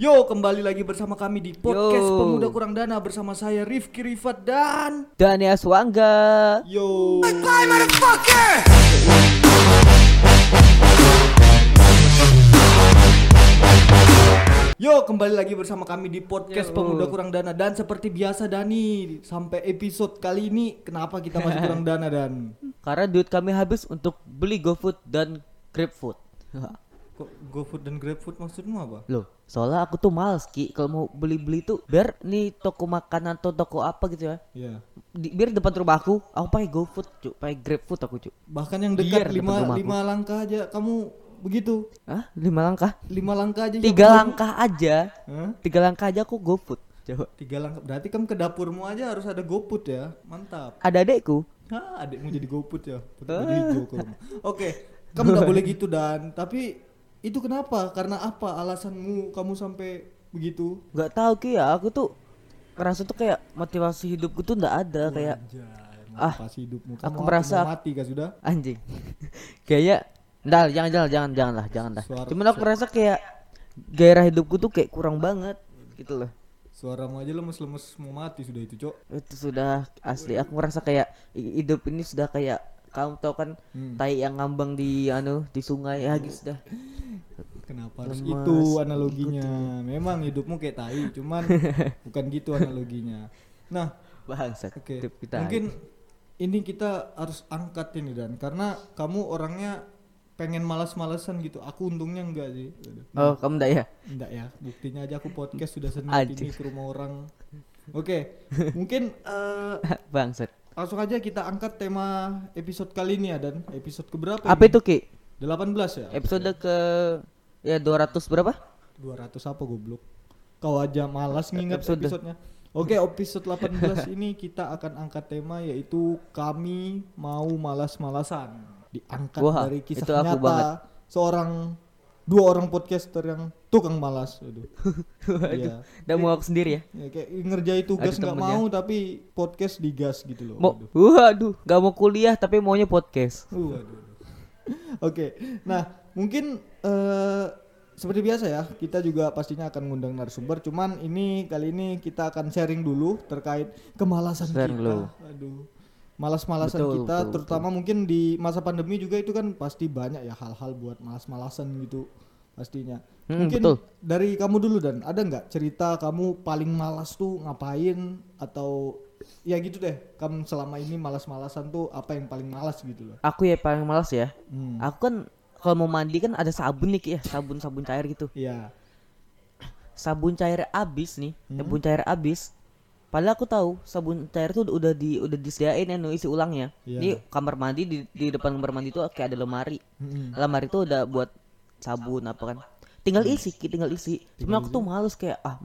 Yo, kembali lagi bersama kami di podcast Yo. Pemuda Kurang Dana bersama saya Rifki Rifat dan Dani Aswangga. Yo. Yo, kembali lagi bersama kami di podcast Yo. Pemuda Kurang Dana dan seperti biasa Dani, sampai episode kali ini kenapa kita masih kurang dana dan Karena duit kami habis untuk beli GoFood dan GrabFood. kok GoFood dan GrabFood maksudmu apa? Loh, soalnya aku tuh males Ki kalau mau beli-beli tuh biar nih toko makanan atau toko apa gitu ya. Ya. Di, biar depan rumah aku, aku pakai GoFood, cuk, pakai GrabFood aku, cuk. Bahkan yang Biar dekat depan lima, lima langkah aja kamu begitu. Hah? Lima langkah? Lima langkah aja. Tiga langkah aja. Hah? Tiga langkah aja aku GoFood. Coba. Tiga langkah. Berarti kamu ke dapurmu aja harus ada GoFood ya. Mantap. Ada adekku. Hah, adikmu jadi GoFood ya. Baju hijau. Oke, kamu nggak boleh gitu dan tapi itu kenapa? Karena apa alasanmu kamu sampai begitu? Gak tahu Ki ya, aku tuh ngerasa tuh kayak motivasi hidupku tuh nggak ada kayak ah, hidupmu. Kamu aku merasa- mati kah sudah? anjing kayak Ntar, jangan jangan jangan jangan lah jangan lah Suara- cuman aku merasa kayak gairah hidupku tuh kayak kurang banget gitu loh Suaramu aja lemes-lemes mau mati sudah itu, Cok. itu sudah asli aku merasa kayak hi- hidup ini sudah kayak kamu tau kan Hmm. tai yang ngambang di anu di sungai ya gitu sudah Kenapa harus Lemas, itu analoginya? Memang hidupmu kayak tai, cuman bukan gitu analoginya. Nah, bangsat kita mungkin ini kita harus angkat ini dan karena kamu orangnya pengen malas-malesan gitu. Aku untungnya enggak sih. Aduh. oh kamu enggak ya Enggak ya, buktinya aja aku podcast sudah senang ini ke rumah orang. Oke, mungkin eh, bangsat langsung aja kita angkat tema episode kali ini ya dan episode keberapa? apa ini? itu ki 18 ya? episode ke ya 200 berapa 200 apa goblok? Kau aja malas nginget Episode. episodenya. Oke, episode 18 ini kita akan angkat tema yaitu kami mau malas-malasan. Diangkat Wah, dari kisah nyata banget. seorang dua orang podcaster yang tukang malas. Aduh. Iya. udah mau aku sendiri ya Ya, kayak ngerjain tugas nggak mau tapi podcast digas gitu loh. mau Aduh. waduh nggak mau kuliah tapi maunya podcast Uh, aduh. Oke, nah mungkin eh seperti biasa ya kita juga pastinya akan ngundang narasumber. Cuman ini kali ini kita akan sharing dulu terkait kemalasan kita. dulu. Aduh, malas-malasan Betul, kita, betul, terutama mungkin di masa pandemi juga itu kan pasti banyak ya hal-hal buat malas-malasan gitu pastinya. Hmm, mungkin betul. dari kamu dulu dan ada nggak cerita kamu paling malas tuh ngapain atau ya gitu deh. Kamu selama ini malas-malasan tuh apa yang paling malas gitu loh. aku ya paling malas ya Hmm. aku kan kalau mau mandi kan ada sabun nih ya sabun sabun cair gitu Iya. sabun cair habis nih Hmm. sabun cair habis padahal aku tahu sabun cair tuh udah di udah disediain ya isi ulangnya. Di kamar mandi di, di depan kamar mandi tuh kayak ada lemari. Mm-mm. lemari tuh udah buat sabun apa kan. Tinggal isi tinggal isi. Cuma aku tuh males kayak ah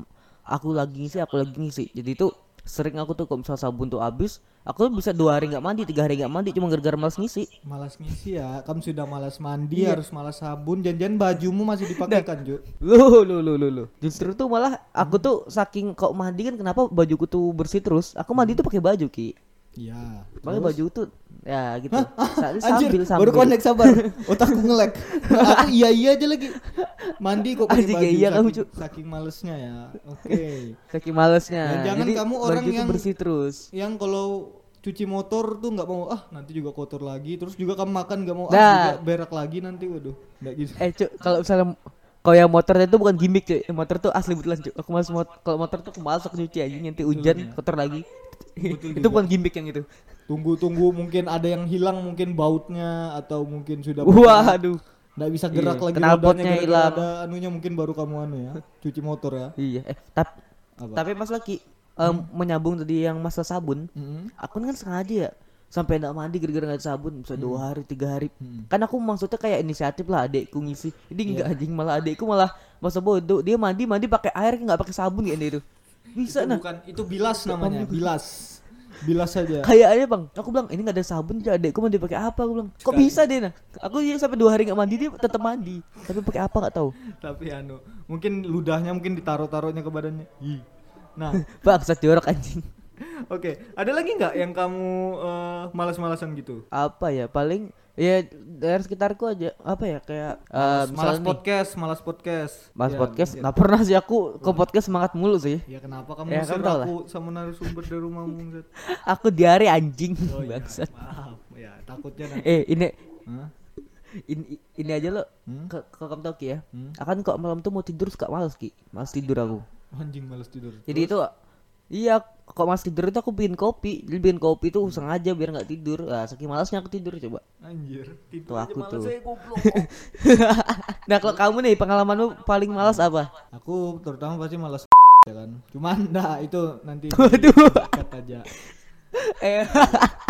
aku lagi ngisi aku lagi ngisi. Jadi tuh sering aku tuh kalau misal sabun tuh habis aku tuh bisa dua hari nggak mandi tiga hari nggak mandi cuma gara-gara males ngisi Malas ngisi ya. Kamu sudah malas mandi, harus malas sabun, janjian bajumu masih dipakai kan, Ju? Lu lu lu lu lu. Justru tuh malah aku tuh saking kok mandi kan kenapa bajuku tuh bersih terus. Aku mandi tuh pakai baju Ki. Iya. Pakai baju tuh ya gitu. Sa- Anjir, sambil sambil. baru connect sabar. Otakku ngelek. aku iya iya aja lagi. Mandi kok pakai Anjing, baju. iya kamu, saking, saking malesnya ya. Oke. Saking malesnya. Dan jangan Jadi kamu orang yang- bersih terus. Yang kalau cuci motor tuh nggak mau ah nanti juga kotor lagi terus juga kamu makan nggak mau ah Nah. juga berak lagi nanti waduh nggak gitu Eh cuk, kalau misalnya kalau yang motor itu bukan gimmick cuy. Motor tuh asli betulan cuy. Aku mot kalau motor tuh aku nyuci aja nanti hujan kotor lagi. Betul itu bukan gimmick yang itu. tunggu tunggu mungkin ada yang hilang mungkin bautnya atau mungkin sudah Waduh. nggak bisa gerak Iya, lagi knalpotnya hilang. ada anunya mungkin baru kamu anu ya cuci motor ya Iya, eh tapi tapi Mas Laki em, menyambung tadi yang masalah sabun. Mm-mm. aku kan sengaja ya sampai nggak mandi gara-gara nggak sabun bisa dua hari tiga hari. Hmm. kan aku maksudnya kayak inisiatif lah adekku ngisi. Ini enggak anjing malah adekku malah masa bodoh. Dia mandi mandi pakai air nggak pakai sabun kayak itu bisa itu nah. bukan itu bilas namanya bilas. Bilas saja. Kayak aja bang. Aku bilang ini nggak ada sabun ya adekku mandi pakai apa? Aku bilang kok bisa deh nah? Aku yang sampai dua hari nggak mandi dia tetap mandi. Tapi pakai apa nggak tahu. Tapi anu mungkin ludahnya mungkin ditaruh taruhnya ke badannya. Nah. Bangsat jorok anjing oke ada lagi nggak yang kamu eh, malas-malasan gitu apa ya paling Ya dari sekitarku aja apa ya kayak eh malas misalnya nih, podcast, malas podcast. Mas Ya, podcast mungkin. nggak pernah sih aku ke podcast semangat mulu sih. Ya kenapa kamu Ya, lah. aku sama narasumber dari rumahmu? Aku diare anjing Oh iya, bangsat. maaf. Ya, takutnya nanti. Eh ini Hah? ini, ini aja lo Hmm? ke, ke kamu tau Ki ya. Hmm? Akan kok malam tuh mau tidur suka males Ki. Males tidur aku. Anjing malas tidur. Jadi itu iya kok males tidur itu aku bikin kopi. Jadi bikin kopi tuh sengaja biar nggak tidur. Nah, saking malasnya aku tidur coba. Anjir, tidur Tuh aja aku tuh. saya goblok. nah kalau kamu nih pengalamanmu paling malas apa? aku terutama pasti malas ya kan. Cuman dah itu nanti Waduh. aja. eh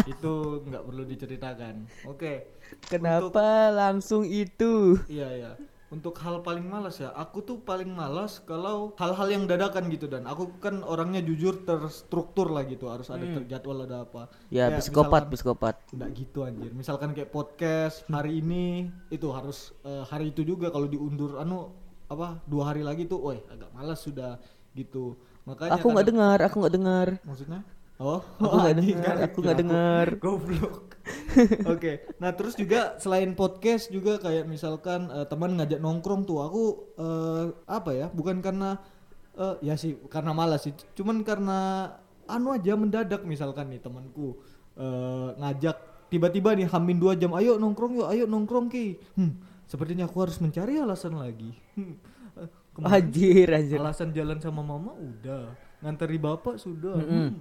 itu nggak perlu diceritakan. Oke. kenapa langsung itu? Iya iya. Untuk hal paling malas ya, aku tuh paling malas kalau hal-hal yang dadakan gitu dan aku kan orangnya jujur terstruktur lah gitu, harus ada terjadwal ada apa. Ya Kayak psikopat misalkan- psikopat. Nggak gitu anjir. Misalkan kayak podcast hari ini itu harus eh, hari itu juga kalau diundur anu apa dua hari lagi tuh, woi agak malas sudah gitu. Makanya Aku nggak dengar, aku nggak dengar. Maksudnya? Oh, Aku nggak dengar, aku nggak dengar. Goblok. Oke. Nah, terus juga selain podcast juga kayak misalkan eh, teman ngajak nongkrong tuh aku eh, apa ya? Bukan karena eh, ya sih karena malas sih. Cuman karena anu aja mendadak misalkan nih temanku eh, ngajak tiba-tiba nih hamin dua jam ayo nongkrong yuk ayo nongkrong ki hmm, sepertinya aku harus mencari alasan lagi hmm, kemarin Anjir, anjir. alasan jalan sama mama udah nganteri bapak sudah Mm-mm. Hmm,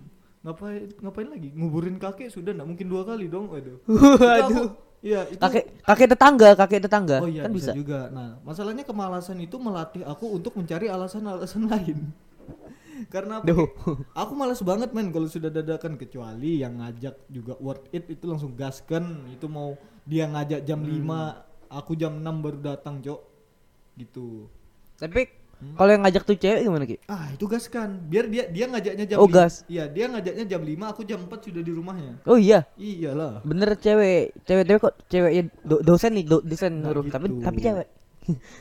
ngapain ngapain lagi nguburin kakek sudah nggak mungkin dua kali dong waduh Waduh. iya itu Kakek kakek tetangga, kakek tetangga. oh iya kan bisa. bisa. juga nah masalahnya kemalasan itu melatih aku untuk mencari alasan-alasan lain karena? Duh. aku malas banget men kalau sudah dadakan kecuali yang ngajak juga worth it itu langsung gaskan itu mau dia ngajak jam Hmm. 5 aku jam 6 baru datang cok gitu Tapi kalau yang ngajak tuh cewek gimana Ki? Ah itu gas kan. Biar dia dia ngajaknya jam Oh, lima. gas. Iya dia ngajaknya jam 5 Aku jam 4 sudah di rumahnya. Oh iya, Iyalah. Bener cewek, cewek cewek kok ceweknya do- dosen nih, do- dosen Nah, nyuruh, tapi gitu. tapi cewek.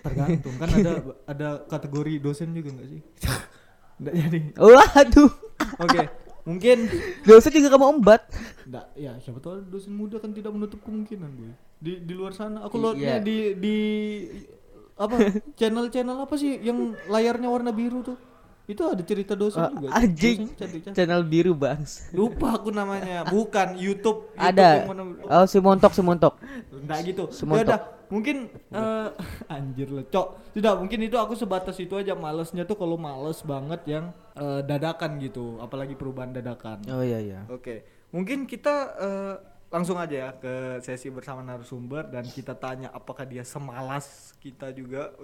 Tergantung. Kan ada ada kategori dosen juga nggak sih? Nggak jadi. Waduh, Oke Mungkin. Dosen juga kamu embat. Nggak, ya siapa tahu dosen muda kan tidak menutup kemungkinan boy. Di di luar sana. Aku lihatnya di di apa channel-channel apa sih yang layarnya warna biru tuh itu ada cerita dosen Ah, juga anjing. Dosennya cantik-cantik. Channel biru bangs. lupa aku namanya bukan YouTube, YouTube Ada. biru. Oh si montok si montok. Enggak gitu. Semontok. Ya udah, mungkin eh anjir lo, Cok. Tidak, mungkin itu aku sebatas itu aja malesnya tuh kalau males banget yang eh, dadakan gitu, apalagi perubahan dadakan. Oh iya iya. Oke. Mungkin kita eh, langsung aja ya ke sesi bersama narasumber dan kita tanya apakah dia semalas kita juga.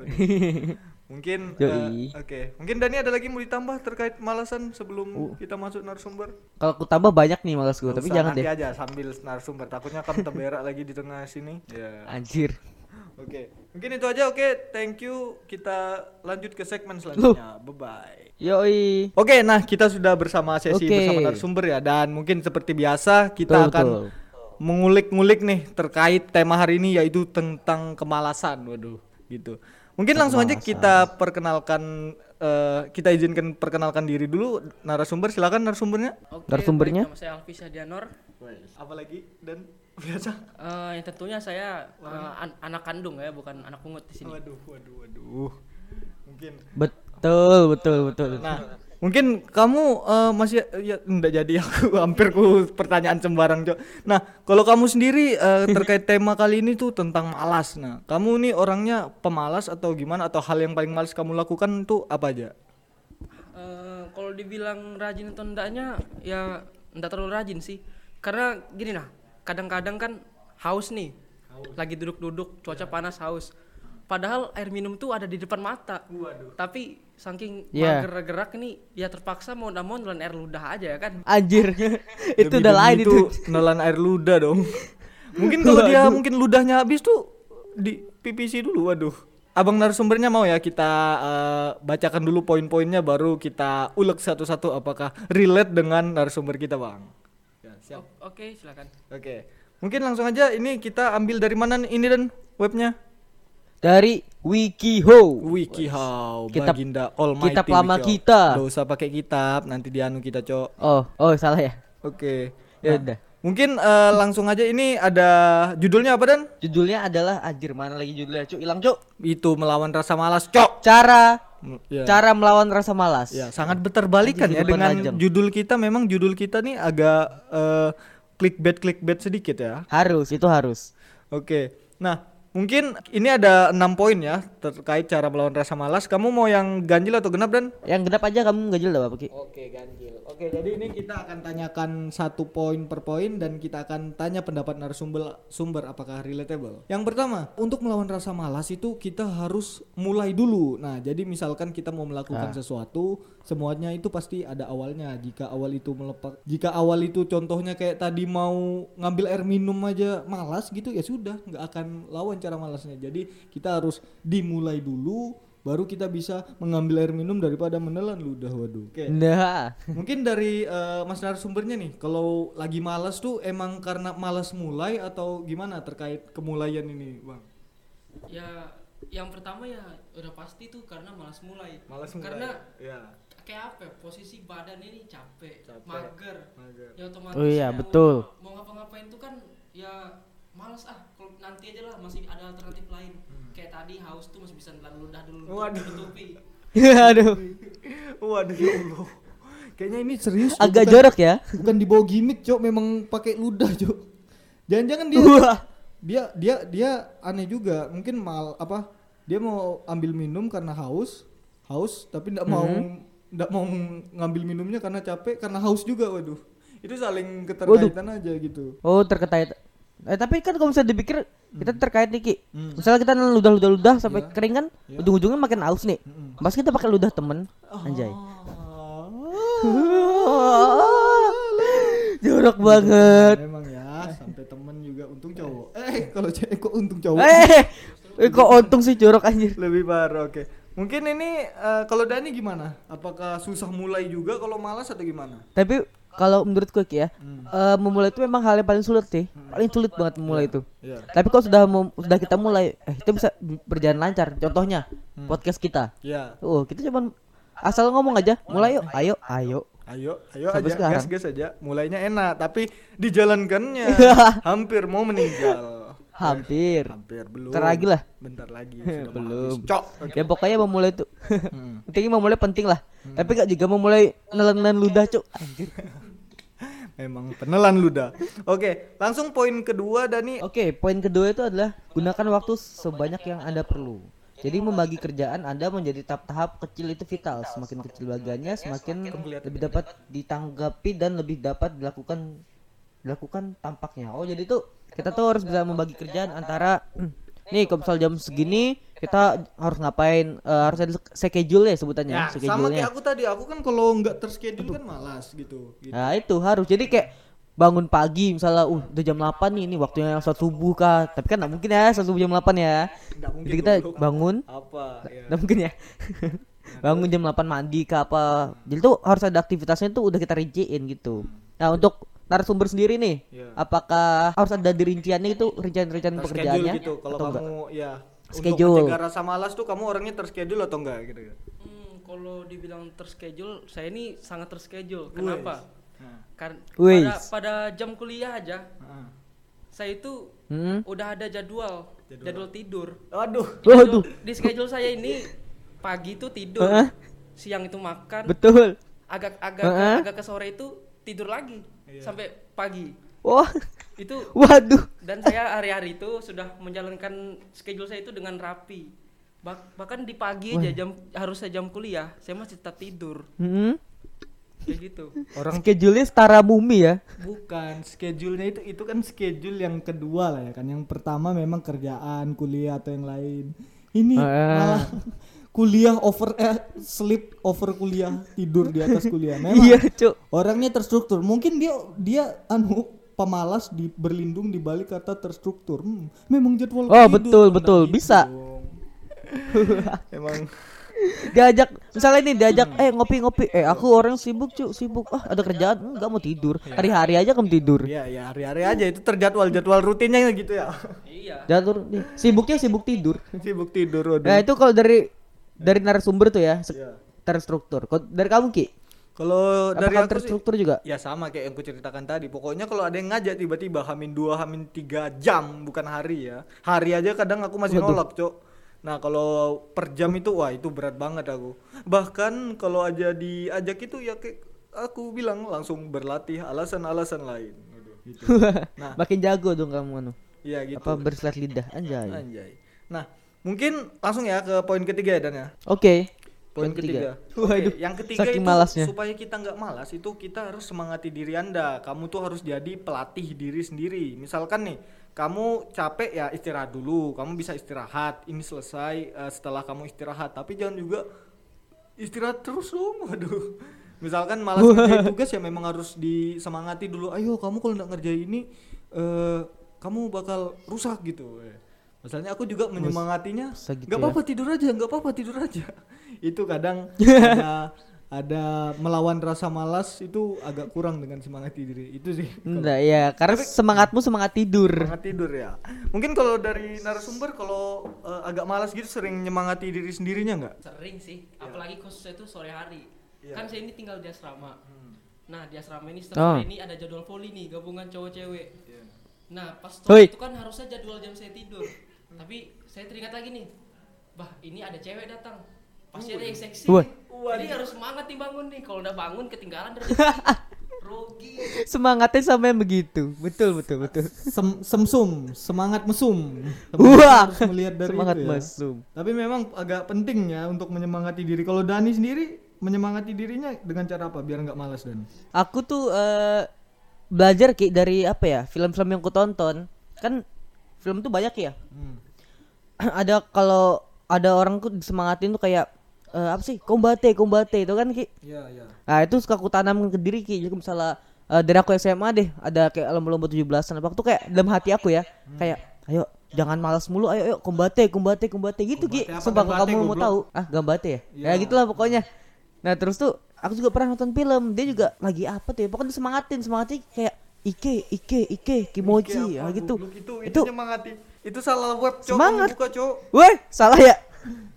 Mungkin Yoi. oke. Mungkin Dani ada lagi mau ditambah terkait malasan sebelum Uh. kita masuk narasumber? Kalau aku tambah banyak nih malas gue, tapi jangan nanti deh. aja sambil narasumber takutnya kamu terberak lagi di tengah sini ya Anjir. oke mungkin itu aja oke thank you kita lanjut ke segmen selanjutnya bye bye Yoi. Oke, nah kita sudah bersama sesi Oke. bersama narasumber ya dan mungkin seperti biasa kita Betul, akan betul. Mengulik-ngulik nih terkait tema hari ini yaitu tentang kemalasan. Waduh, gitu. Mungkin langsung aja kita perkenalkan eh, kita izinkan perkenalkan diri dulu narasumber silakan narasumbernya. Oke, Narasumbernya? baik, nama saya Alfi Sadianor. Apalagi dan biasa. Eh, yang tentunya saya eh, an- anak kandung ya, bukan anak pungut di sini. Waduh, waduh, waduh. Mungkin. Betul betul betul. Nah, mungkin kamu eh, masih ya enggak jadi aku hampir ku pertanyaan sembarang, Cok. Nah, kalau kamu sendiri eh, terkait tema kali ini tuh tentang malas. Nah, kamu nih orangnya pemalas atau gimana atau hal yang paling malas kamu lakukan tuh apa aja? Eh, kalau dibilang rajin atau enggaknya, ya enggak terlalu rajin sih. Karena gini nah, kadang-kadang kan haus nih, lagi duduk-duduk, cuaca panas haus. Padahal air minum tuh ada di depan mata. Tapi saking Iya. mager gerak ini, ya terpaksa mau nggak mau nelan air ludah aja ya kan. Anjir. itu udah lain itu. Nelan air ludah dong. mungkin kalau dia mungkin ludahnya habis tuh di PPC dulu. Waduh. Abang narasumbernya mau ya kita eh, bacakan dulu poin-poinnya baru kita ulek satu-satu apakah relate dengan narasumber kita, Bang. Ya, siap. Oke, silakan. Oke. Mungkin langsung aja ini kita ambil dari mana nih ini dan webnya? Dari Wikiho. WikiHow, Kitab- Baginda Almighty kitab lama Wikihow. kita. Nggak usah pakai kitab, nanti dianu kita, Cok. Oh, oh salah ya. Oke. Ya Nah, udah. Mungkin eh, langsung aja ini ada judulnya apa dan? Judulnya adalah anjir mana lagi judulnya, Cuk? Hilang, Cuk. Itu melawan rasa malas, cok. Cara Ya. cara melawan rasa malas. Ya, sangat beterbalikan Anjir, ya dengan tajam. judul kita memang judul kita nih agak eh, clickbait clickbait sedikit ya. Harus, itu harus. Oke. Nah, mungkin ini ada enam poin ya terkait cara melawan rasa malas. Kamu mau yang ganjil atau genap dan? Yang genap aja kamu ganjil dah, Pak. Oke, ganjil. Oke, jadi ini kita akan tanyakan satu poin per poin dan kita akan tanya pendapat narasumber sumber apakah relatable. Yang pertama, untuk melawan rasa malas itu kita harus mulai dulu. Nah, jadi misalkan kita mau melakukan sesuatu, semuanya itu pasti ada awalnya. Jika awal itu melepak, jika awal itu contohnya kayak tadi mau ngambil air minum aja malas gitu ya sudah, nggak akan lawan cara malasnya. Jadi kita harus dimulai dulu baru kita bisa mengambil air minum daripada menelan ludah waduh. Oke. Nah, Mungkin dari eh, Mas narasumbernya nih, kalau lagi malas tuh emang karena malas mulai atau gimana terkait kemulaian ini, Bang? Ya yang pertama ya udah pasti tuh karena malas mulai. Malas Karena ya. Kayak apa? ya, Posisi badan ini capek, Capek. mager. Mager. Ya otomatis Oh iya, ya, betul. Mau, mau ngapa-ngapain tuh kan ya malas ah. Kalau nanti aja lah masih ada alternatif lain. Kayak tadi haus tuh masih bisa nelan ludah dulu Hmm. Waduh. tutupi. aduh. Waduh ya Allah. Kayaknya ini serius. Agak Bukan- jorok ya. Bukan dibawa gimmick, Cok, memang pakai ludah, Cok. Jangan-jangan dia Wah. dia dia dia aneh juga. Mungkin mal apa? Dia mau ambil minum karena haus, haus tapi ndak mau ndak mau ngambil minumnya karena capek, karena haus juga, waduh. Itu saling keterkaitan aja gitu. Oh, terkait. Eh, tapi kan kalau misalnya dipikir kita terkait nih Ki. Hmm. Misalnya kita ludah-ludah-ludah sampai Iya. kering kan, Iya. ujung-ujungnya makin aus nih. Mm-mm. Pas kita pakai ludah temen, anjay. Jorok banget. Memang ya, sampai temen juga untung cowok. Eh, kalau cewek kok untung cowok. Eh, eh kok untung sih jorok anjir. Lebih parah, oke. Mungkin ini eh, kalau Dani gimana? Apakah susah mulai juga kalau malas atau gimana? Tapi kalau menurut gue ya, Hmm. eh, memulai itu memang hal yang paling sulit sih. Paling sulit banget memulai itu. Iya. Tapi kalau sudah mem- sudah kita mulai, eh itu bisa berjalan lancar. Contohnya podcast kita. Ya. Oh, kita cuman asal ngomong aja, mulai yuk, ayo, ayo. Ayo, ayo Sampai aja, sekarang. gas gas aja. Mulainya enak, tapi dijalankannya hampir mau meninggal. Hampir. Hampir belum. Bentar lagi lah. Bentar lagi. Belum. Cok. Ya pokoknya memulai itu. Hmm. Intinya memulai penting lah. Tapi gak juga memulai nelen ludah, Cuk. Anjir. Memang penelan ludah. Oke, langsung poin kedua Dani. Oke, poin kedua itu adalah gunakan waktu sebanyak yang Anda perlu. Jadi membagi kerjaan Anda menjadi tahap-tahap kecil itu vital. Semakin kecil bagiannya, semakin lebih dapat ditanggapi dan lebih dapat dilakukan dilakukan tampaknya. Oh, jadi tuh kita tuh harus bisa membagi kerjaan antara nih kalau misal jam segini kita harus ngapain eh, harus ada schedule ya sebutannya Ya, sama kayak aku tadi. Aku kan kalau nggak terschedule kan malas gitu. gitu. Nah itu harus jadi kayak bangun pagi misalnya uh udah jam 8 nih ini waktunya sholat subuh kah tapi kan nggak mungkin ya sholat subuh jam 8 ya Nggak mungkin jadi kita bangun Apa? Ya. nggak mungkin ya bangun jam 8 mandi ke apa jadi tuh harus ada aktivitasnya tuh udah kita rinciin gitu nah untuk narasumber sendiri nih Iya. apakah harus ada dirinciannya itu rincian-rincian pekerjaannya gitu. Kalau atau kamu enggak? ya Schedule. untuk rasa malas tuh kamu orangnya terschedule atau enggak gitu. Hmm, kalau dibilang terschedule, saya ini sangat terschedule. Kenapa? Karena pada, pada jam kuliah aja, ah. saya itu Hmm? udah ada jadwal, Jadwal. jadwal, tidur. Aduh. Waduh, Di schedule saya ini pagi itu tidur, Heeh. siang itu makan, betul. agak agak Heeh. agak ke sore itu tidur lagi Iya. sampai pagi. Wah, Itu waduh. dan saya hari-hari itu sudah menjalankan schedule saya itu dengan rapi. Bah- bahkan di pagi aja jam harusnya jam kuliah, saya masih tetap tidur. Hmm? Kayak gitu. Orang Schedule-nya setara mumi ya. bukan schedule-nya itu itu kan schedule yang kedua lah ya kan. Yang pertama memang kerjaan, kuliah atau yang lain. Ini Ah. malah kuliah over eh sleep over kuliah, tidur di atas kuliah. Memang Iya, Cuk. orangnya terstruktur. Mungkin dia dia anu pemalas di berlindung di balik kata terstruktur. Hmm, memang jadwal Oh, tidur. betul, betul. gitu Bisa. Emang diajak misalnya ini diajak eh ngopi-ngopi eh aku orang sibuk cuy sibuk ah ada kerjaan enggak mau tidur hari-hari aja kamu tidur ya ya hari-hari aja itu terjadwal jadwal rutinnya gitu ya. Iya. nih sibuknya sibuk tidur Sibuk tidur waduh. nah itu kalau dari dari narasumber tuh ya Iya. terstruktur dari kamu ki Kalau dari aku sih terstruktur juga? ya sama kayak yang kuceritakan tadi. Pokoknya kalau ada yang ngajak tiba-tiba hamin dua, hamin tiga jam bukan hari ya. Hari aja kadang aku masih nolak, Cok. Nah, kalau per jam itu wah itu berat banget aku. Bahkan kalau aja diajak itu ya kayak aku bilang langsung berlatih alasan-alasan lain gitu. Gitu. Nah, Makin jago dong kamu anu. Iya gitu. Apa bersilat lidah anjay. Anjay. Nah, mungkin langsung ya ke poin ketiga ya Dan ya. Oke. Poin ketiga. Oke, Waduh. yang ketiga saking itu malasnya. supaya kita nggak malas itu kita harus semangati diri Anda. Kamu tuh harus jadi pelatih diri sendiri. Misalkan nih, kamu capek ya istirahat dulu. Kamu bisa istirahat. Ini selesai eh, setelah kamu istirahat. Tapi jangan juga istirahat terus dong. Waduh. Misalkan malas ngerjain tugas ya memang harus disemangati dulu. Ayo kamu kalau nggak ngerjain ini eh kamu bakal rusak gitu. Misalnya aku juga menyemangatinya. gitu Nggak ya. apa-apa tidur aja, nggak apa-apa tidur aja. itu kadang ada ada melawan rasa malas itu agak kurang dengan semangat diri. Itu sih. Enggak ya, karena semangatmu semangat tidur. Semangat tidur ya. Mungkin kalau dari narasumber kalau eh, agak malas gitu sering nyemangati diri sendirinya nggak? Sering sih, apalagi khususnya itu sore hari. Iya. Kan saya ini tinggal di asrama. Nah, di asrama ini Oh. setiap hari ini ada jadwal voli nih, gabungan cowok cewek. Nah, pas itu kan harusnya jadwal jam saya tidur. Tapi saya teringat lagi nih. Bah, ini ada cewek datang. Pasti ada yang seksi. Wah. Jadi harus semangat nih bangun nih. Kalau udah bangun ketinggalan dari. Rugi. Semangatnya sampai begitu. Betul betul betul. Sem semsum, semangat mesum. Wah. Melihat dari Semangat itu ya. mesum. Tapi memang agak penting ya untuk menyemangati diri. Kalau Dani sendiri menyemangati dirinya dengan cara apa biar nggak malas Dan? Aku tuh eh, belajar ki dari apa ya? Film-film yang ku tonton. Kan film tuh banyak ya. ada kalau ada orang tuh disemangatin tuh kayak eh, apa sih? Kombate, kombate itu kan ki. Iya, iya. Nah itu suka aku tanamkan ke diri Ki Jadi misalnya eh, dari aku SMA deh Ada kayak lomba-lomba 17an apa tuh kayak dalam hati aku ya Kayak ayo jangan malas mulu ayo ayo kombate kombate kombate gitu Ki Kombate? Sumpah kamu mau tahu Ah gambate ya Iya. Ya gitulah pokoknya Nah terus tuh aku juga pernah nonton film Dia juga lagi apa tuh ya Pokoknya semangatin Semangatin kayak Ike, Ike, Ike, Kimoji ya apa, gitu goblok itu, itu, Itu. Itu salah web, Cok. Semangat. Buka, Cok. Woi salah ya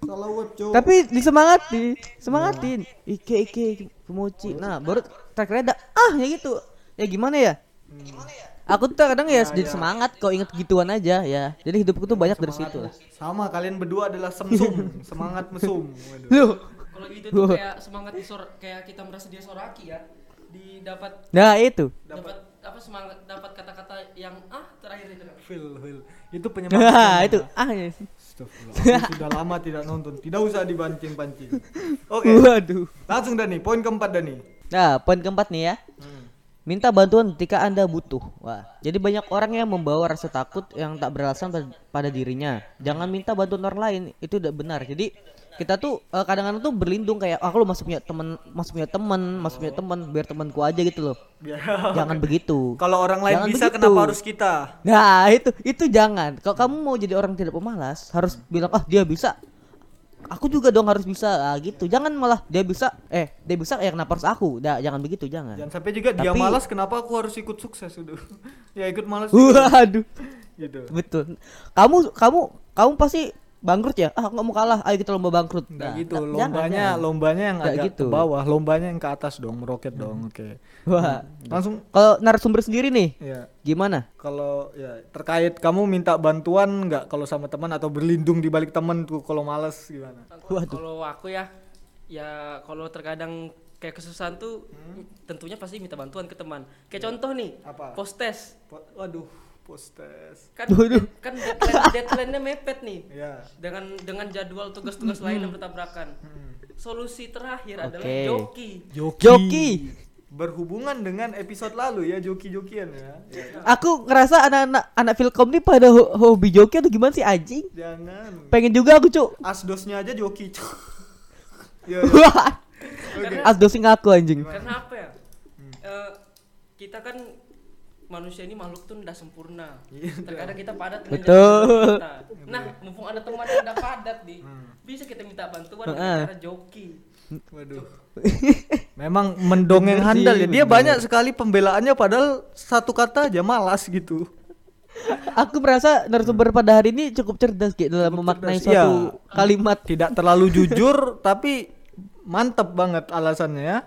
Salah web, Cok. Tapi disemangati Semangatin Ike, Ike, Kimoji Nah baru terakhir ada Ah ya gitu Ya gimana ya Aku tuh kadang ya jadi semangat kok inget gituan aja ya. Jadi hidupku tuh banyak dari situ. lah. Sama kalian berdua adalah semsum, semangat mesum. Waduh. Loh. Kalau gitu tuh kayak semangat di sor kayak kita merasa dia soraki ya. Didapat Nah itu. dapat apa semangat dapat kata-kata yang ah terakhir itu. Phil, Phil. Itu penyemangat. Nah itu. Ah ya. Sudah lama tidak nonton. Tidak usah dipancing-pancing. Oke. Waduh. Langsung Dani, poin keempat Dani. Nah poin keempat nih ya. Minta bantuan ketika anda butuh. Wah, jadi banyak orang yang membawa rasa takut yang tak beralasan pada- pada dirinya. Jangan minta bantuan orang lain, itu tidak benar. Jadi kita tuh eh, kadang-kadang tuh berlindung kayak, aku lu masih punya teman, masih punya teman, masih punya teman, biar temanku aja gitu loh. Biar Jangan begitu. kalau orang lain Jangan bisa begitu. kenapa harus kita? Nah itu itu jangan. Kalau kamu mau jadi orang tidak pemalas, harus bilang ah dia bisa. Aku juga dong harus bisa ah, gitu. Jangan malah dia bisa, eh dia bisa ya kenapa harus aku? Dah jangan begitu jangan. Jangan sampai juga dia Tapi- malas kenapa aku harus ikut sukses udah. ya ikut malas Waduh, gitu. betul. Kamu kamu kamu pasti bangkrut ya? Ah nggak mau kalah, ayo kita lomba bangkrut. Enggak Nah, gitu, nah, lombanya jangan. lombanya yang agak gitu. ke bawah, lombanya yang ke atas dong, meroket dong. Oke. Wah, Langsung kalau narasumber sendiri nih, ya gimana? kalau ya terkait kamu minta bantuan nggak kalau sama teman atau berlindung di balik teman tuh kalau males gimana? Waduh. Kalau aku ya ya kalau terkadang kayak kesusahan tuh tentunya pasti minta bantuan ke teman. Kayak contoh nih, Apa? post test. Po- Waduh, post test. Kan Waduh. kan deadline deadline-nya mepet nih. Ya. Dengan dengan jadwal tugas-tugas lain yang bertabrakan. Solusi terakhir adalah Oke. joki. Joki. Joki. Berhubungan dengan episode lalu ya joki-jokian ya. Ya. Aku ngerasa anak-anak anak Filkom nih pada ho- hobi joki atau gimana sih anjing? Jangan. Pengen juga aku cuk. Asdosnya aja joki. ya, ya. Wah. Oke. Asdosi ngaku anjing. Karena apa ya? Eh, kita kan manusia ini makhluk tuh udah sempurna. Iya, Terkadang kita padat dengan Betul. kita. Nah, mumpung ada teman yang udah padat nih, Hmm. bisa kita minta bantuan dengan cara joki. Waduh. Memang mendongeng handal ya. Dia bener. banyak sekali pembelaannya padahal satu kata aja malas gitu. Aku merasa narasumber pada hari ini cukup cerdas gitu dalam memaknai cerdas, suatu iya. kalimat. Tidak terlalu jujur tapi mantep banget alasannya ya.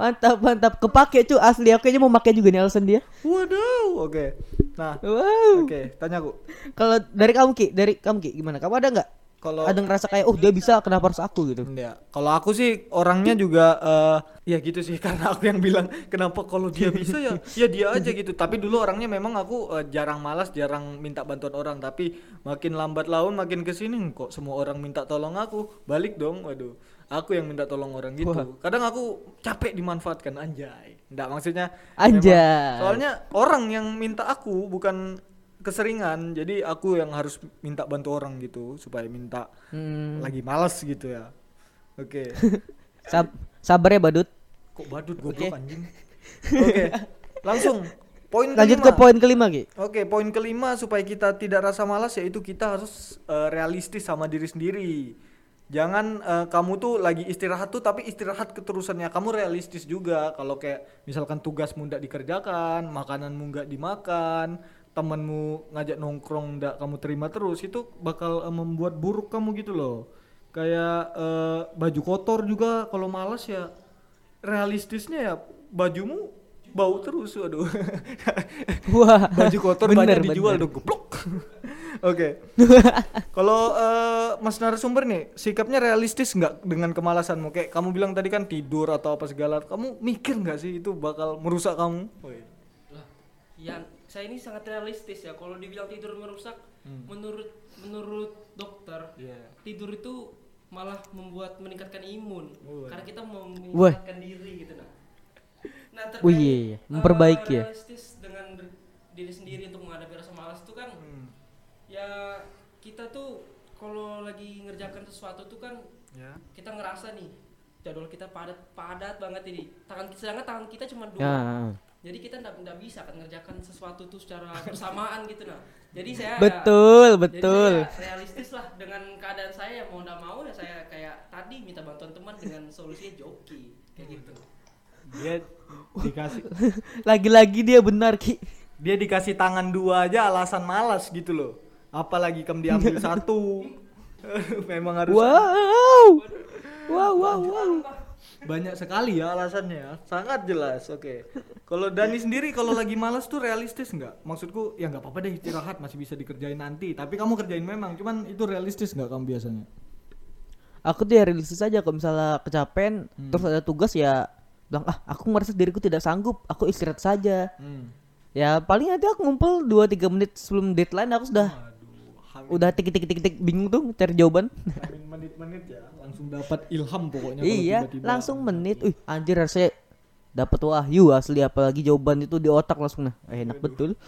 Mantap, mantap. Kepake cu asli. Aku mau pakai juga nih alasan dia. Waduh, oke. Nah, Wow. oke, tanya aku. Kalau dari kamu Ki, dari kamu Ki gimana? Kamu ada nggak? Kalau Ada ngerasa kayak oh dia bisa kenapa harus aku gitu? Ya, kalau aku sih orangnya juga eh, ya gitu sih karena aku yang bilang kenapa kalau dia bisa ya ya dia aja gitu. Tapi dulu orangnya memang aku eh, jarang malas, jarang minta bantuan orang. Tapi makin lambat laun makin ke sini kok semua orang minta tolong aku, balik dong. Waduh, aku yang minta tolong orang gitu. Wah. Kadang aku capek dimanfaatkan anjay. Nggak maksudnya Anjay. memang- soalnya orang yang minta aku bukan keseringan. Jadi aku yang harus minta bantu orang gitu supaya minta Hmm. lagi malas gitu ya. Oke. Sab sabar ya Badut. Kok badut goblok Oke. anjing. Oke. Langsung poin Lanjut kelima. ke poin kelima Ki. Oke, poin kelima supaya kita tidak rasa malas yaitu kita harus eh, realistis sama diri sendiri. Jangan eh, kamu tuh lagi istirahat tuh tapi istirahat keterusannya. Kamu realistis juga kalau kayak misalkan tugasmu ndak dikerjakan, makananmu nggak dimakan, temanmu ngajak nongkrong ndak kamu terima terus itu bakal eh, membuat buruk kamu gitu loh. Kayak eh, baju kotor juga kalau malas ya realistisnya ya bajumu bau terus waduh. Wah. baju kotor bener, banyak dijual bener. dong goblok. Oke. Kalau eh, Mas narasumber nih, sikapnya realistis nggak dengan kemalasanmu? Kayak kamu bilang tadi kan tidur atau apa segala. Kamu mikir nggak sih itu bakal merusak kamu? Lah, ya saya ini sangat realistis ya. Kalau dibilang tidur merusak, menurut menurut dokter, Iya. tidur itu malah membuat meningkatkan imun. Oh, Karena kita Wah. meningkatkan diri gitu nah. Nah, terkait Wih, iya, iya. eh, Memperbaiki ya. realistis dengan ri- diri sendiri untuk menghadapi rasa malas itu kan Hmm. ya kita tuh kalau lagi ngerjakan sesuatu tuh kan Ya. kita ngerasa nih jadwal kita padat padat banget ini tangan sedangkan tangan kita cuma dua Ya. jadi kita nggak bisa kan ngerjakan sesuatu tuh secara bersamaan gitu nah jadi saya Betul, jadi betul. saya realistis lah dengan keadaan saya ya mau nggak mau ya saya kayak tadi minta bantuan teman dengan solusinya joki kayak gitu Dia dikasih Lagi-lagi dia benar Ki. dia dikasih tangan dua aja alasan malas gitu loh. Apalagi kamu diambil satu. Memang harus Wow. Wow, wow, wow. banyak sekali ya alasannya ya. Sangat jelas. Oke. Kalau Dani sendiri kalau lagi malas tuh realistis nggak? Maksudku ya nggak apa-apa deh istirahat masih bisa dikerjain nanti. Tapi kamu kerjain memang. Cuman itu realistis nggak kamu biasanya? Aku tuh ya realistis aja kalau misalnya kecapean terus ada tugas ya bilang ah aku merasa diriku tidak sanggup, aku istirahat saja. Hmm. Ya paling nanti aku ngumpul 2 3 menit sebelum deadline aku sudah Aduh, udah tik tik tik tik bingung tuh cari jawaban. menit-menit ya. Langsung dapat ilham pokoknya. iya, tiba-tiba. langsung menit. Wih, anjir rasanya dapat wahyu asli apalagi jawaban itu di otak langsung nah. Enak betul.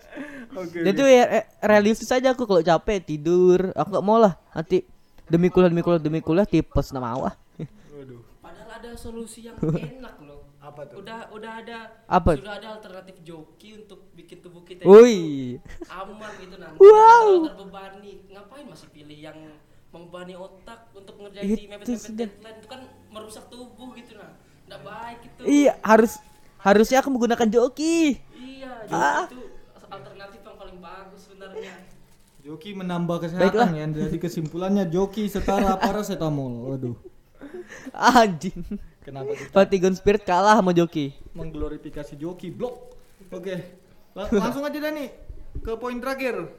Oke. Jadi tuh ya re- realistis aja aku kalau capek tidur, aku gak mau lah nanti demi kuliah demi kuliah demi kuliah tipes nama awah. Ada solusi yang enak loh Apa tuh? udah udah ada Apa? sudah ada alternatif joki untuk bikin tubuh kita Woi. aman gitu nanti Wow. Kalau terbebani ngapain masih pilih yang membebani otak untuk ngerjain di Itu mepet-mepet deadline itu kan merusak tubuh gitu nah nggak baik itu Iya, harus harusnya aku menggunakan joki. iya Ah. joki itu alternatif yang paling bagus sebenarnya Joki menambah Baiklah. kesehatan ya. Jadi kesimpulannya joki setara paracetamol. Waduh. Anjing. Kenapa kita Fatigon Spirit kalah sama joki. mengglorifikasi joki blok? Oke. La- langsung aja Dani ke poin terakhir.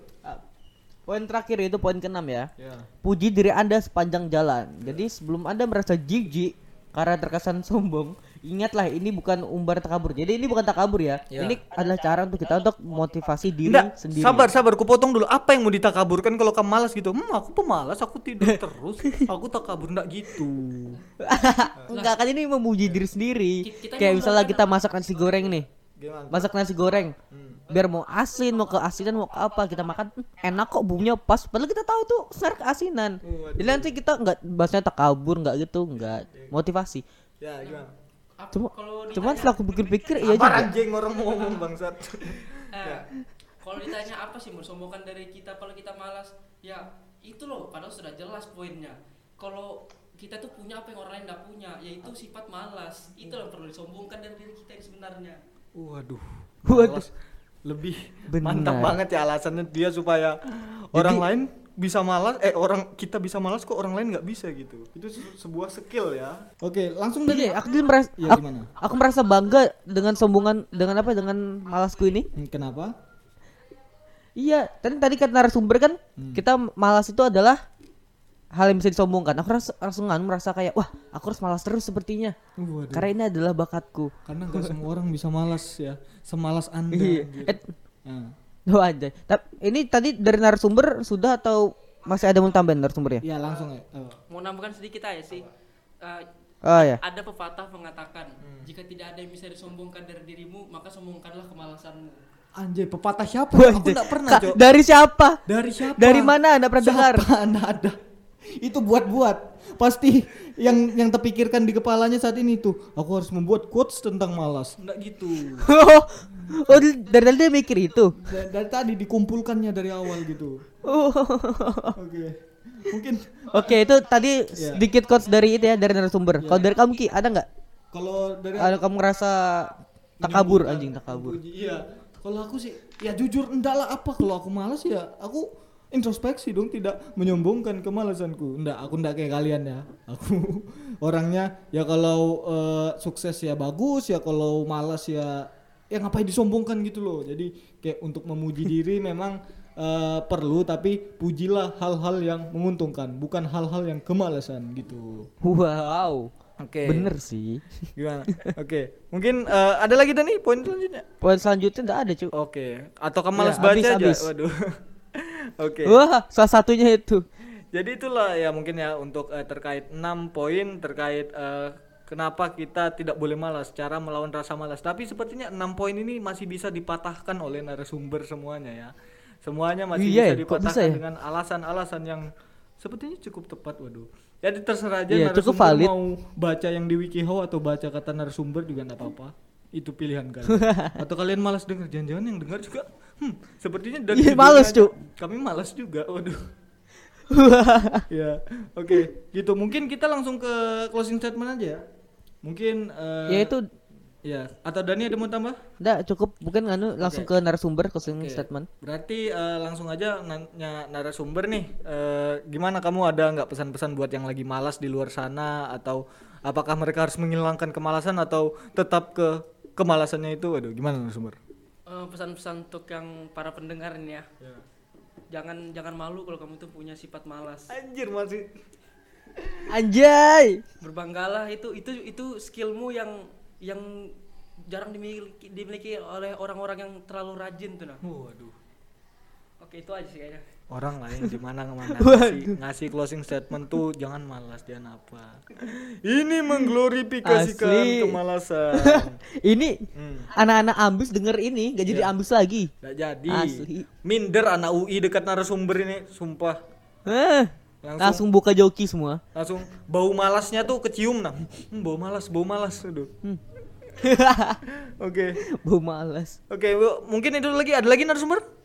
Poin terakhir itu poin keenam ya. Ya. Puji diri Anda sepanjang jalan. Jadi sebelum Anda merasa jijik karena terkesan sombong, ingatlah ini bukan umbar takabur. Jadi ini bukan takabur ya. Ya. Ini adalah cara untuk kita untuk motivasi diri Enggak, sendiri. sabar sabar, ku potong dulu. Apa yang mau ditakaburkan kalau kamu malas gitu? Hmm, aku pemalas, aku tidur terus. Aku takabur enggak gitu. Enggak kan ini memuji diri sendiri. Kita Kayak misalnya kita masak nasi goreng nih. Gimana? Masak nasi goreng. Hmm. Biar mau asin, mau keasinan, mau ke apa kita makan "Hmm, enak kok bumbunya pas. Padahal kita tahu tuh senar keasinan. Jadi nanti kita enggak bahasanya takabur enggak gitu, enggak motivasi. Ya, gimana? Cuma kalau cuman setelah aku pikir-pikir iya Apa juga. anjing orang mau ngomong bangsat. Eh, kalau ditanya apa sih mensombongkan dari kita kalau kita malas ya itu loh padahal sudah jelas poinnya kalau kita tuh punya apa yang orang lain nggak punya yaitu sifat malas itu yang perlu disombongkan dari diri kita ini sebenarnya Waduh. Waduh. Lebih Benar. mantap banget ya alasannya dia supaya orang lain bisa malas eh orang kita bisa malas kok orang lain nggak bisa gitu itu se- sebuah skill ya Oke, langsung dari Iya, aku jadi merasa Iya, aku, gimana? aku merasa bangga dengan sombongan dengan apa dengan malasku ini. Hmm, Kenapa? Iya, tadi tadi kata narasumber kan Hmm. kita malas itu adalah hal yang bisa disombongkan. Aku rasa langsung kan merasa kayak wah, aku harus malas terus sepertinya. Waduh. Karena ini adalah bakatku. Karena nggak semua orang bisa malas ya, semalas anda. Iya. anjir. Eh, Nah, oh aja. Tapi ini tadi dari narasumber sudah atau masih ada mau tambahin narasumbernya? ya langsung ya. Oh. Mau nambahkan sedikit aja sih. Eh, Oh ya. ada pepatah mengatakan, jika tidak ada yang bisa disombongkan dari dirimu, maka sombongkanlah kemalasanmu. Anjay, pepatah siapa? Wah, Aku nggak pernah, Kak, Cok. Dari siapa? Dari siapa? Dari mana Anda pernah dengar? Anda ada? Itu buat-buat. Pasti yang yang terpikirkan di kepalanya saat ini tuh, aku harus membuat quotes tentang malas. Enggak gitu. oh, dari tadi dia mikir itu. Da- dari tadi dikumpulkannya dari awal gitu. Oh. Oke. Mungkin Oke, itu tadi Iya. sedikit quotes dari itu ya dari narasumber. Kalau dari kamu Ki, ada nggak? kalau dari Ada kamu ngerasa takabur anjing takabur. Iya. Kalau aku sih ya jujur enggak lah apa kalau aku malas ya aku introspeksi dong tidak menyombongkan kemalasanku. Enggak, aku enggak kayak kalian ya. Aku orangnya ya kalau eh, sukses ya bagus ya kalau malas ya ya ngapain disombongkan gitu loh. Jadi kayak untuk memuji diri memang eh, perlu tapi pujilah hal-hal yang menguntungkan, bukan hal-hal yang kemalasan gitu. Wow. Oke. Bener sih. Gimana? Oke. Mungkin eh, ada lagi nih poin selanjutnya. Poin selanjutnya enggak ada, cu. Oke. Atau kamu malas Ya, baca habis, aja? habis. Waduh. Oke. Wah, salah satunya itu. Jadi itulah ya mungkin ya untuk eh, terkait 6 poin terkait eh, kenapa kita tidak boleh malas, cara melawan rasa malas. Tapi sepertinya 6 poin ini masih bisa dipatahkan oleh narasumber semuanya ya. Semuanya masih Iya bisa dipatahkan bisa ya? dengan alasan-alasan yang sepertinya cukup tepat waduh. Jadi terserah aja Iya, cukup narasumber valid. mau baca yang di WikiHow atau baca kata narasumber juga enggak apa-apa. Itu pilihan kalian. atau kalian malas dengar, jangan-jangan yang dengar juga hmm, sepertinya dari Iya, aja, Cuk. Kami malas juga. Waduh. ya, oke, gitu. Mungkin kita langsung ke closing statement aja ya. Mungkin eh, ya itu ya, atau Dani ada mau tambah? enggak cukup bukan anu langsung ke narasumber closing Oke. statement. Berarti eh, langsung aja nanya narasumber nih, eh, gimana kamu ada nggak pesan-pesan buat yang lagi malas di luar sana atau apakah mereka harus menghilangkan kemalasan atau tetap ke kemalasannya itu? Waduh, gimana narasumber? Eh, pesan-pesan untuk yang para pendengar ini ya. Jangan jangan malu kalau kamu tuh punya sifat malas. Anjir masih Anjay. Berbanggalah itu itu itu skillmu yang yang jarang dimiliki dimiliki oleh orang-orang yang terlalu rajin tuh nah. Waduh. Oke, itu aja sih kayaknya. Orang lain di mana ke mana ngasih, ngasih closing statement tuh jangan malas jangan apa. Ini mengglorifikasikan Asli. kemalasan. Ini Hmm. anak-anak ambis denger ini gak jadi ambis lagi. Nggak jadi. Asli. Minder anak UI dekat narasumber ini, sumpah. Eh, Langsung- langsung, buka joki semua. Langsung bau malasnya tuh kecium nah. Hmm, bau malas, bau malas. Aduh. Hmm. Oke. Bau malas. Oke, Bu. mungkin itu lagi ada lagi narasumber?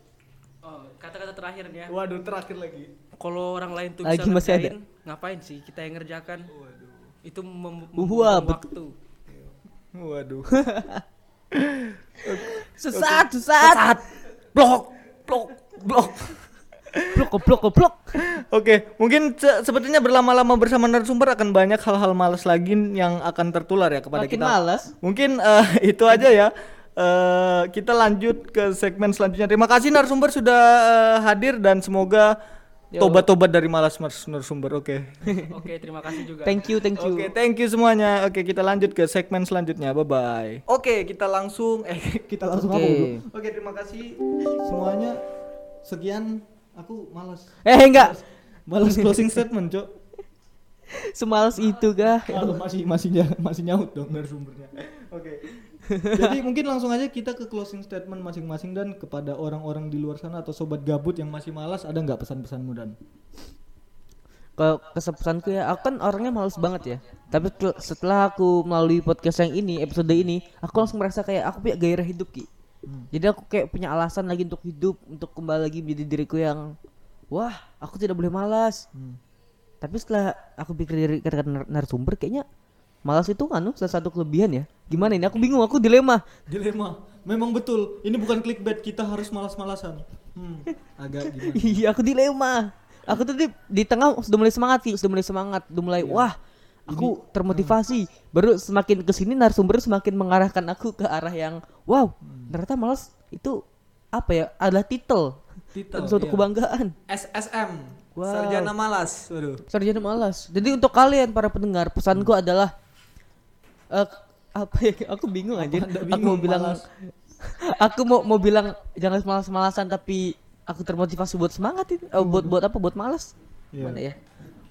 Kata-kata terakhir nih ya. Waduh, terakhir lagi. Kalau orang lain tuh Lagi bisa masih ada. ngerjain, ngapain sih kita yang ngerjakan? Itu mem Wah, membuang waktu. Waduh. Sesat, sesat. Saat blok, blok, blok. Goblok, goblok, goblok. Oke, mungkin se- sepertinya berlama-lama bersama narasumber akan banyak hal-hal malas lagi yang akan tertular ya kepada Makin kita. malas. Mungkin eh, itu aja ya. Eh, kita lanjut ke segmen selanjutnya. Terima kasih narasumber sudah eh, hadir dan semoga tobat-tobat dari malas mas- narasumber. Oke. Oke, terima kasih juga. Thank you, thank you. Oke, thank you semuanya. Oke, kita lanjut ke segmen selanjutnya. Bye bye. Oke, kita langsung eh Kita langsung Oke. apa dulu? Oke, terima kasih semuanya. Sekian aku malas. Eh enggak, Malas closing statement, Cok. semalas itu kah? Kalau masih masih masih nyaut dong narasumbernya. Oke. Jadi mungkin langsung aja kita ke closing statement masing-masing dan kepada orang-orang di luar sana atau sobat gabut yang masih malas ada nggak pesan-pesanmu dan? Kalau kesepesanku ya, aku kan orangnya males banget ya. Tapi setel- setelah aku melalui podcast yang ini, episode ini, aku langsung merasa kayak aku punya gairah hidup ki. Jadi aku kayak punya alasan lagi untuk hidup, untuk kembali lagi menjadi diriku yang, wah, aku tidak boleh malas. Tapi setelah aku pikir dari kata nar- narasumber, kayaknya malas itu kan salah satu kelebihan ya. Gimana ini? Aku bingung, aku dilema. Dilema. Memang betul. Ini bukan clickbait, kita harus malas-malasan. Hmm, agak gimana? Iya, aku dilema. aku tuh di, di tengah sudah mulai semangat sih sudah mulai semangat udah mulai Iya. wah aku termotivasi baru semakin ke sini narasumber semakin mengarahkan aku ke arah yang wow Hmm. ternyata malas itu apa ya adalah titel Titel, suatu iya. kebanggaan SSM Wow. sarjana malas waduh sarjana malas jadi untuk kalian para pendengar pesanku Hmm. adalah eh, apa ya aku bingung aja aku mau bilang malas? aku mau mau bilang jangan malas-malasan tapi aku termotivasi buat semangat itu Eh, buat buat apa buat malas Iya. mana ya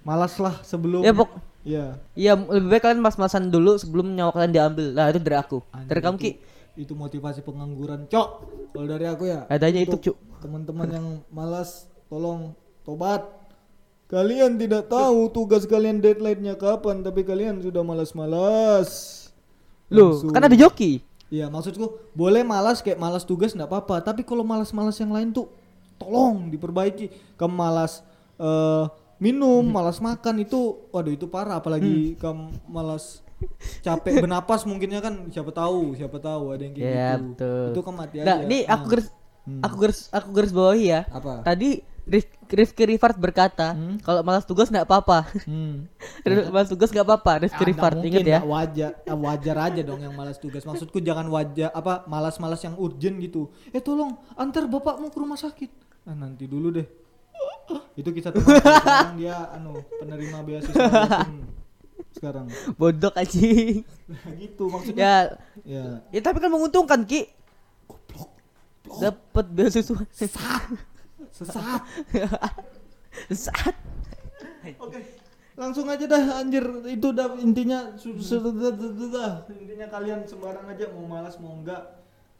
Malas lah sebelum ya pok Iya. Iya, lebih baik kalian mas-masan dulu sebelum nyawa kalian diambil. Nah, itu dari aku. Dari Anjir, kamu itu- Ki. Itu motivasi pengangguran, Cok. Kalau dari aku ya. Adanya itu, Cuk. Teman-teman yang malas tolong tobat. Kalian tidak tahu tugas kalian deadline-nya kapan, tapi kalian sudah malas-malas. Loh, Langsung. kan ada joki. Iya, maksudku boleh malas kayak malas tugas nggak apa-apa, tapi kalau malas-malas yang lain tuh tolong diperbaiki. Kamu malas eh, minum, Hmm. malas makan itu waduh itu parah apalagi kamu malas capek bernapas mungkinnya kan siapa tahu, siapa tahu ada yang kayak Iya, gitu. betul. Itu mati Nah, ini aku Nah. garis Hmm. aku garis aku garis bawahi ya. Apa? Tadi Rifki Rifart berkata, Hmm? kalau malas tugas nggak apa-apa. Hmm. malas tugas nggak apa-apa, Rifki Ah, nggak Rifart mungkin, ingat ya. wajar ah, wajar aja dong yang malas tugas maksudku jangan wajar apa malas-malas yang urgent gitu eh tolong antar bapakmu ke rumah sakit ah nanti dulu deh itu kisah teman sekarang dia anu penerima beasiswa sekarang Bodoh anjing. Nah, gitu maksudnya ya, ya ya tapi kan menguntungkan Ki. Dapat beasiswa. Sesat. Saat oke langsung aja dah anjir. Itu dah intinya. Su- su- dah- dah- dah- dah. intinya kalian sembarang aja mau malas mau enggak.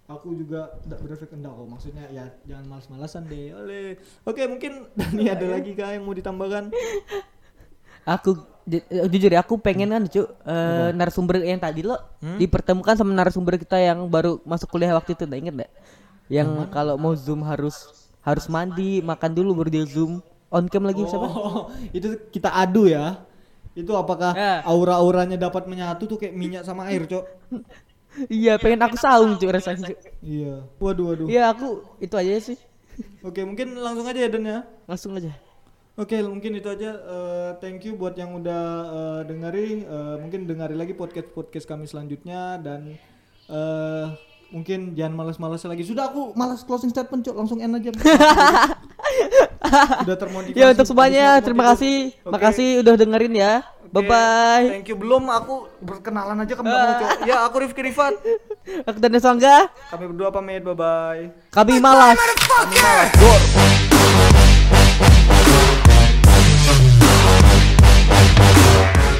Aku juga tidak berefek enggak kok maksudnya ya jangan malas-malasan deh. Oleh oke mungkin Dani ada lagi kah yang mau ditambahkan? Aku ju- eh, jujur ya aku pengen kan cu eh, narasumber yang tadi lo dipertemukan sama narasumber kita yang baru masuk kuliah waktu itu nggak inget nggak? Yang kalau mau zoom harus harus mandi makan dulu baru dia zoom. On cam lagi siapa? Oh itu kita adu ya. Itu apakah Ya. aura-auranya dapat menyatu tuh kayak minyak sama air cok? Iya pengen aku saung cu rasanya cu iya. Waduh waduh. Iya aku itu aja sih. Oke mungkin langsung aja ya Dan ya? Langsung aja. Oke, mungkin itu aja. Eh, thank you buat yang udah eh, dengari. Eh, mungkin dengari lagi podcast podcast kami selanjutnya. Dan eh mungkin jangan malas-malas lagi. Sudah aku malas closing statement, cok. Langsung end aja. Udah termotivasi. ya untuk semuanya terima kasih Oke. makasih udah dengerin ya bye bye Thank you. Belum aku berkenalan aja kamu mau, cok. Ya, aku Rifki Rifat. aku dan Sangga Kami berdua pamit. Bye bye. kami malas Kami malas.